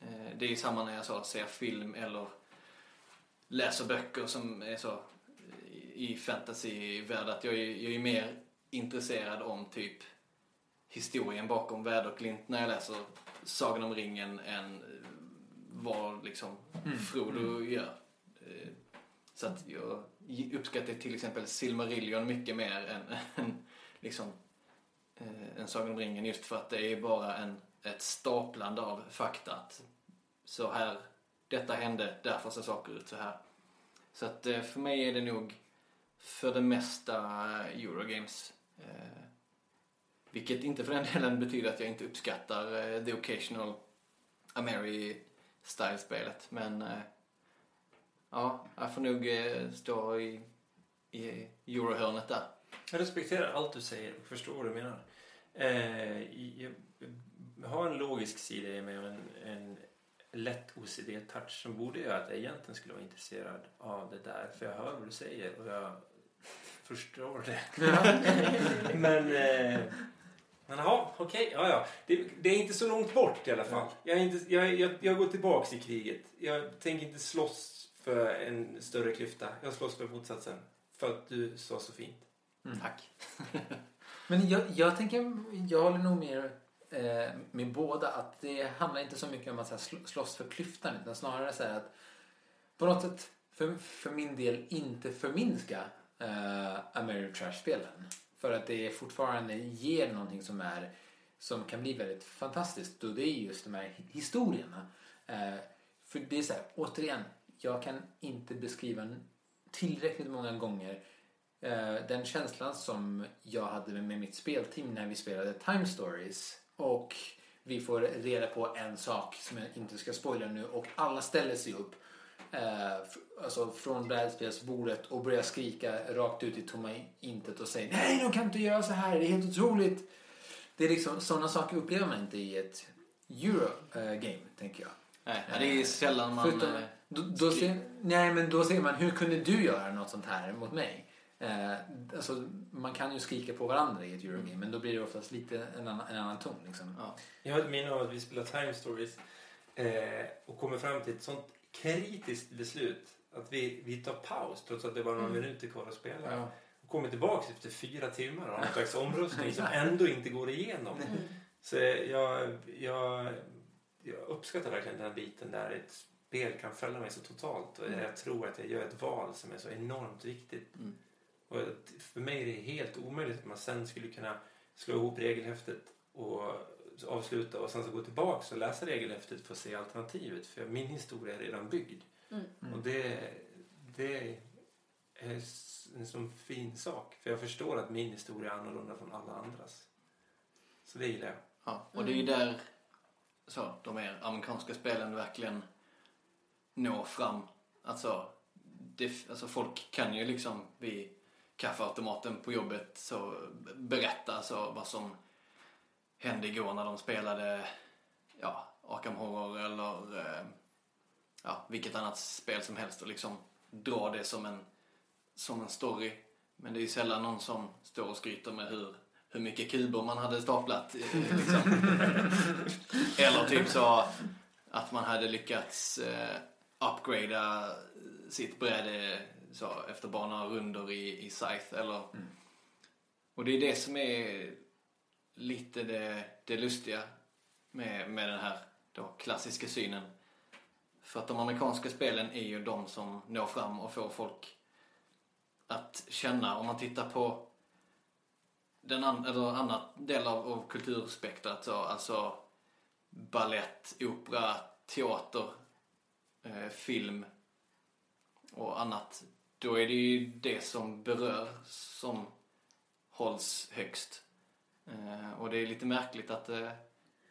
Ehm, det är samma när jag så, ser film eller läser böcker som är så i fantasyvärld att jag är, jag är mer intresserad om typ historien bakom Väderklint när jag läser Sagan om ringen än eh, vad liksom Mm. Frodo gör. Eh, Så att jag uppskattar till exempel Silmarillion mycket mer än, <laughs> än liksom eh, en Sagan om ringen just för att det är bara en, ett staplande av fakta. Att så här, detta hände, därför ser saker ut så här. Så att eh, för mig är det nog för det mesta Eurogames. Eh, vilket inte för den <laughs> delen betyder att jag inte uppskattar eh, The Occasional Ameri Style-spelet. Men eh, ja, jag får nog eh, stå i, i Eurohörnet där. Jag respekterar allt du säger och förstår vad du menar. Eh, jag, jag har en logisk sida i mig och en, en lätt OCD-touch som borde göra att jag egentligen skulle vara intresserad av det där. För jag hör vad du säger och jag förstår det. <laughs> men... Eh, men ja, okej. Ja, ja. Det, det är inte så långt bort i alla fall. Jag, är inte, jag, jag, jag går tillbaks i kriget. Jag tänker inte slåss för en större klyfta. Jag slåss för motsatsen. För att du sa så fint. Tack. <laughs> Men jag, jag tänker, jag håller nog mer eh, med båda att det handlar inte så mycket om att så här, sl- slåss för klyftan utan snarare så här att på något sätt för, för min del inte förminska Eh, uh, American Trash-spelen. För att det fortfarande ger någonting som är som kan bli väldigt fantastiskt och det är just de här historierna. Uh, för det är så här, återigen, jag kan inte beskriva tillräckligt många gånger uh, den känslan som jag hade med, med mitt spelteam när vi spelade Time Stories och vi får reda på en sak som jag inte ska spoila nu och alla ställer sig upp eh, alltså från brädspelsbordet och börjar skrika rakt ut i tomma intet och säger nej de kan inte göra så här, det är helt otroligt. Det är liksom, sådana saker upplever man inte i ett Eurogame, tänker jag. Nej, det är sällan man... Förutom, eh, då, då ser, nej, men då ser man, hur kunde du göra något sånt här mot mig? Eh, alltså, man kan ju skrika på varandra i ett Eurogame, men då blir det oftast lite en annan, en annan ton. Liksom. ja. Jag har ett minne av att vi spelar Time Stories eh, och kommer fram till ett sånt kritiskt beslut att vi, vi tar paus trots att det var några minuter kvar att spela. Ja. Och kommer tillbaka efter fyra timmar och har någon <laughs> slags omröstning som ändå inte går igenom. Mm. Så jag, jag, jag uppskattar verkligen den här biten där ett spel kan följa mig så totalt. Och jag tror att jag gör ett val som är så enormt viktigt. Mm. Och för mig är det helt omöjligt att man sen skulle kunna slå ihop regelhäftet och avsluta och sen så gå tillbaka och läsa regelhäftet för att se alternativet. För min historia är redan byggd. Mm. Och det, det är en sån fin sak. För jag förstår att min historia är annorlunda från alla andras. Så det gillar jag. Ja, och det är ju där så, de mer amerikanska spelen verkligen når fram. Alltså, det, alltså folk kan ju liksom vid kaffeautomaten på jobbet så berätta så vad som hände igår när de spelade ja, Arkham Horror eller eh, ja, vilket annat spel som helst och liksom dra det som en, som en story. Men det är ju sällan någon som står och skryter med hur, hur mycket kuber man hade staplat. eh, Liksom. <laughs> Eller typ så att man hade lyckats eh, upgrada sitt bräde så, efter bara några rundor i, i Scythe. Eller, Och det är det som är lite det, det lustiga med, med den här då, klassiska synen. För att de amerikanska spelen är ju de som når fram och får folk att känna. Om man tittar på den an, eller annan del av, av kulturspektrat, så, alltså ballett, opera, teater, eh, film och annat. Då är det ju det som berör som hålls högst. Eh, och det är lite märkligt att det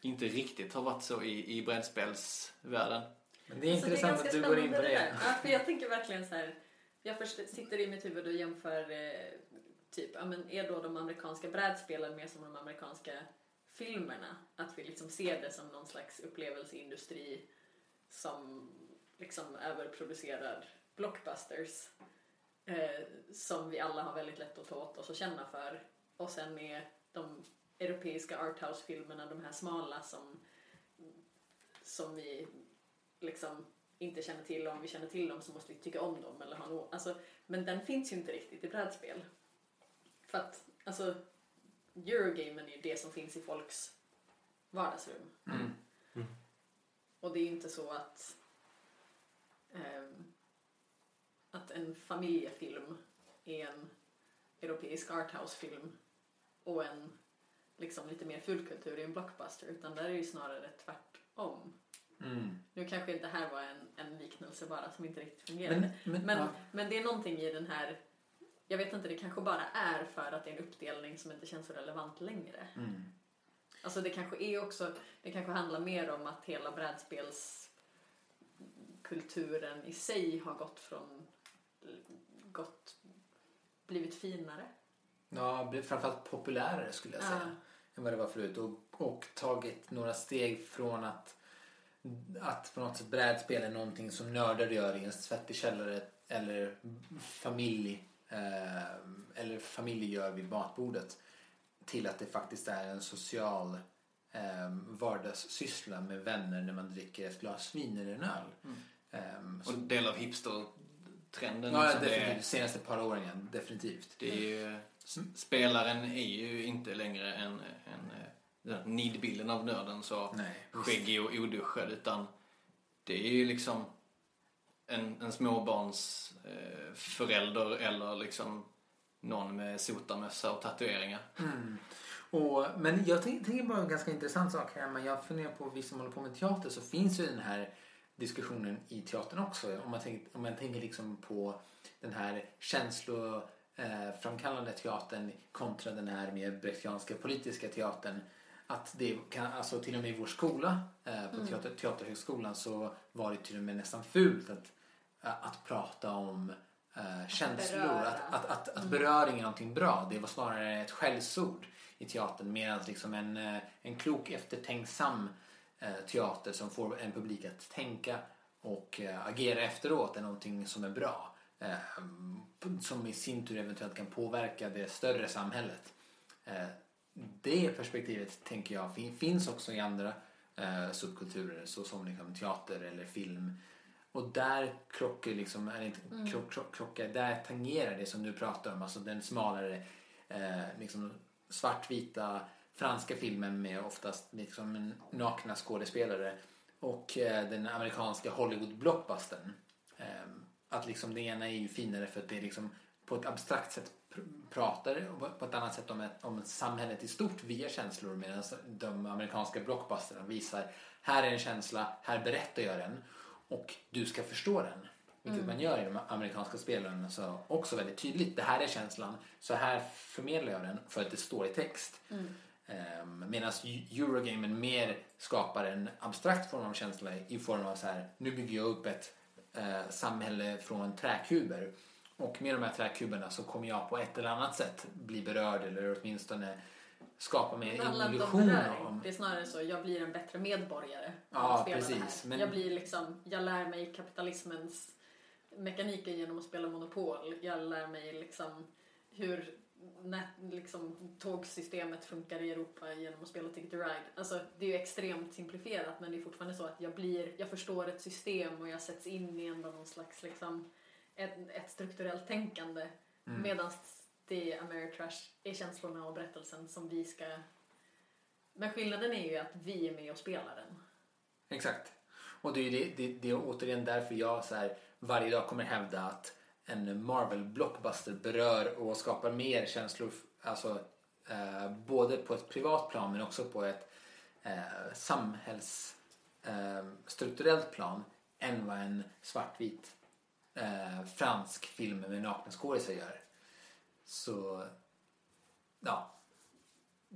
inte riktigt har varit så i, i brädspelsvärlden. Men det är intressant ganska att du går in på det. där. Ja, för jag tänker verkligen så här. Jag först sitter i mitt huvud och jämför eh, typ, ja men är då de amerikanska brädspelen mer som de amerikanska filmerna? Att vi liksom ser det som någon slags upplevelseindustri som liksom överproducerar blockbusters eh, som vi alla har väldigt lätt att ta åt oss och känna för. Och sen är de europeiska arthouse-filmerna de här smala som, som vi liksom inte känner till och om vi känner till dem så måste vi tycka om dem. Eller ha no alltså, men den finns ju inte riktigt i brädspel. För att alltså, Eurogamen är ju det som finns i folks vardagsrum. Mm. Och det är ju inte så att ehm, att en familjefilm är en europeisk arthouse-film och en liksom lite mer fullkultur i en blockbuster utan där är det ju snarare tvärtom. Mm. Nu kanske det här var en, en liknelse bara som inte riktigt fungerade. Men, men, Men, ja. men det är någonting i den här, jag vet inte, det kanske bara är för att det är en uppdelning som inte känns så relevant längre. Mm. Alltså det kanske är också, det kanske handlar mer om att hela brädspelskulturen i sig har gått från, gått, blivit finare. Ja, blev framförallt populärare skulle jag säga. Än vad det var förut. Och, och tagit några steg från att, att på något sätt brädspel är någonting som nördar gör i en svettig källare eller familj eh, eller familj gör vid matbordet till att det faktiskt är en social eh, vardagssyssla med vänner när man dricker ett glas vin eller en öl. Eh, Och så, del av hipster-trenden. ja, liksom, det, definitivt. är, senaste par åren, definitivt. det är ju, spelaren är ju inte längre en, en, eh, den nidbilden av nörden så Nej, skäggig och oduschad utan det är ju liksom en, en småbarns eh, förälder eller liksom någon med sotarmössa och tatueringar. Mm. Och, men jag tänker, bara en ganska intressant sak här. Men jag funderar på, vi som håller på med teater så finns ju den här diskussionen i teatern också. Om man tänker, om man tänker liksom på den här känsloframkallande teatern kontra den här mer brechtianska politiska teatern. Att det kan, alltså till och med i vår skola, eh, på teater, Teaterhögskolan, så var det till och med nästan fult att, att prata om eh, känslor. Beröra. Att, att, att, att beröring är någonting bra. Det var snarare ett skällsord i teatern. Medan liksom en, eh, en klok, eftertänksam eh, teater som får en publik att tänka och eh, agera efteråt är någonting som är bra. Eh, som i sin tur eventuellt kan påverka det större samhället. Eh, det perspektivet tänker jag fin- finns också i andra eh, subkulturer såsom liksom teater eller film. Och där krockar liksom, eller inte krock, krock, krockar, där tangerar det som du pratar om, alltså den smalare liksom svartvita franska filmen med oftast liksom nakna skådespelare och den amerikanska Hollywood-blockbustern. Att liksom det ena är ju finare för att det är liksom på ett abstrakt sätt pr- pratar och på ett annat sätt om, ett, om samhället i stort via känslor medan de amerikanska blockbusterna visar här är en känsla, här berättar jag den och du ska förstå den. Vilket man gör i de amerikanska spelen så också väldigt tydligt. Det här är känslan, så här förmedlar jag den för att det står i text. Um, Medan Eurogamen mer skapar en abstrakt form av känsla i form av så här, nu bygger jag upp ett eh, samhälle från träkuber. Och med de här träkuberna så kommer jag på ett eller annat sätt bli berörd eller åtminstone skapa mig en illusion om... Det är snarare så, jag blir en bättre medborgare Ja, precis, men- Jag blir liksom, jag lär mig kapitalismens mekaniker genom att spela Monopol. Jag lär mig liksom hur nät, liksom, tågsystemet funkar i Europa genom att spela Ticket to Ride. Alltså, det är ju extremt simplifierat men det är fortfarande så att jag blir, jag förstår ett system och jag sätts in i ändå någon slags liksom, ett, ett strukturellt tänkande. Mm. Medan det i Ameritrash är känslorna och berättelsen som vi ska... Men skillnaden är ju att vi är med och spelar den. Exakt. Och det är, det, det, det är återigen därför jag så här, varje dag kommer hävda att en Marvel blockbuster berör och skapar mer känslor, alltså eh, både på ett privat plan men också på ett eh, samhällsstrukturellt eh, plan än vad en svartvit eh, fransk film med nakna skådisar gör. Så, ja.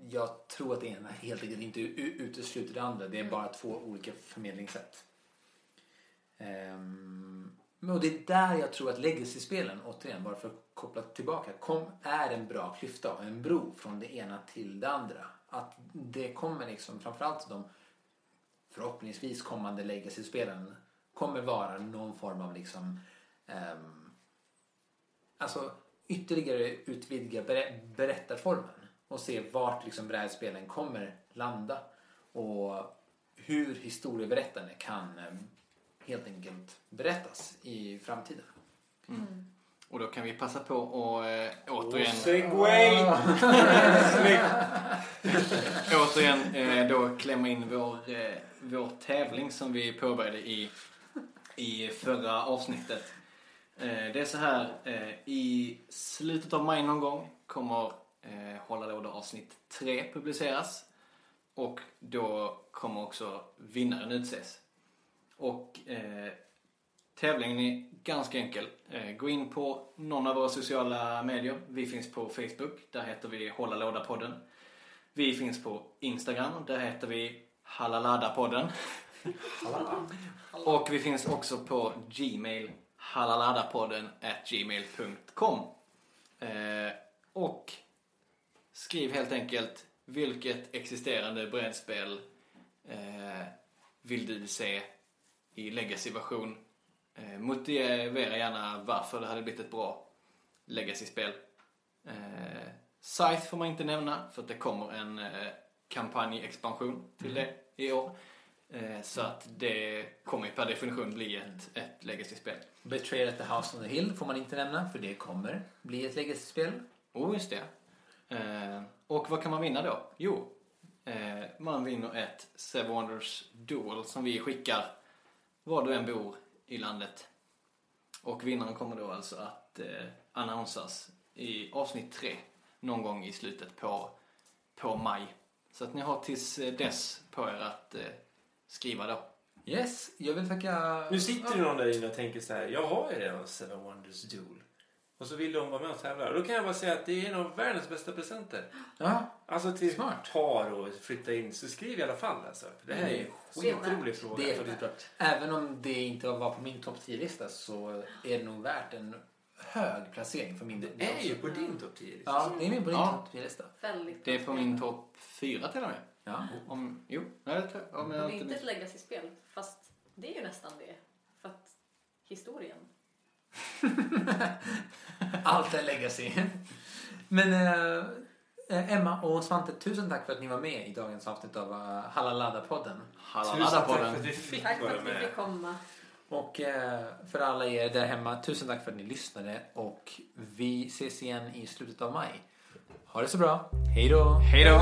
Jag tror att det ena helt enkelt inte utesluter det andra. Det är bara två olika förmedlingssätt. Ehm, men och det är där jag tror att legacy-spelen, återigen, bara för att koppla tillbaka, kom, är en bra klyfta och en bro från det ena till det andra. Att det kommer liksom, framförallt de förhoppningsvis kommande legacy-spelen kommer vara någon form av liksom um, alltså ytterligare utvidga ber- berättarformen och se vart liksom brädspelen kommer landa och hur historieberättande kan um, helt enkelt berättas i framtiden. Och då kan vi passa på och eh, återigen, Segway! <laughs> återigen eh, då klämma in vår, eh, vår tävling som vi påbörjade i, i förra avsnittet. Eh, det är så här, i slutet av maj någon gång kommer eh, Hålla låda avsnitt 3 publiceras. Och då kommer också vinnaren utses. Och eh, tävlingen är ganska enkel. Eh, gå in på någon av våra sociala medier. Vi finns på Facebook, där heter vi Hålla låda-podden. Vi finns på Instagram, där heter vi Halalada-podden. Och vi finns också på Gmail, halaladapodden at gmail.com. Eh, och skriv helt enkelt vilket existerande brädspel eh, vill du se i legacy-version. Eh, motivera gärna varför det hade blivit ett bra legacy-spel. Eh, Scythe får man inte nämna för att det kommer en eh, kampanjexpansion till det i år. Eh, så att det kommer per definition bli ett, ett legacy-spel. Betrayal at the House on the Hill får man inte nämna för det kommer bli ett legacy-spel. Oh, just det. Eh, och vad kan man vinna då? Jo, eh, man vinner ett Seven Wonders Duel som vi skickar var du än bor i landet. Och vinnaren kommer då alltså att eh, annonsas i avsnitt tre någon gång i slutet på, på maj. Så att ni har tills eh, dess på er att eh, skriva då. Yes, jag vill tacka... Nu sitter det någon där inne och tänker så här. Jag har ju redan Seven Wonders Duel. Och så vill de vara med och tävla. Då kan jag bara säga att det är en av världens bästa presenter. Ja, Alltså till Smart. par och flytta in. Så skriv i alla fall alltså. För det här är en skitrolig fråga. det är bra. Även om det inte var på min topp 10-lista så är det nog värt en hög placering för min del. Det är ju på din topp 10 lista. Ja, det är med på din Ja. topp 10-lista. Väldigt Det är på min topp fyra till och med. Ja. Om, jo, nej, jag. Om jag Det är inte inte ett legacy-spel, fast det är ju nästan det. För att historien. <laughs> Allt är legacy. Men eh, Emma och Svante, tusen tack för att ni var med i dagens avsnitt av eh, uh, Halalada-podden. Halalada-podden. Tusen tack för att vi fick tack för att vi Fick komma. Och eh, för alla er där hemma, tusen tack för att ni lyssnade och vi ses igen i slutet av maj. Ha det så bra. Hej då! Hej då!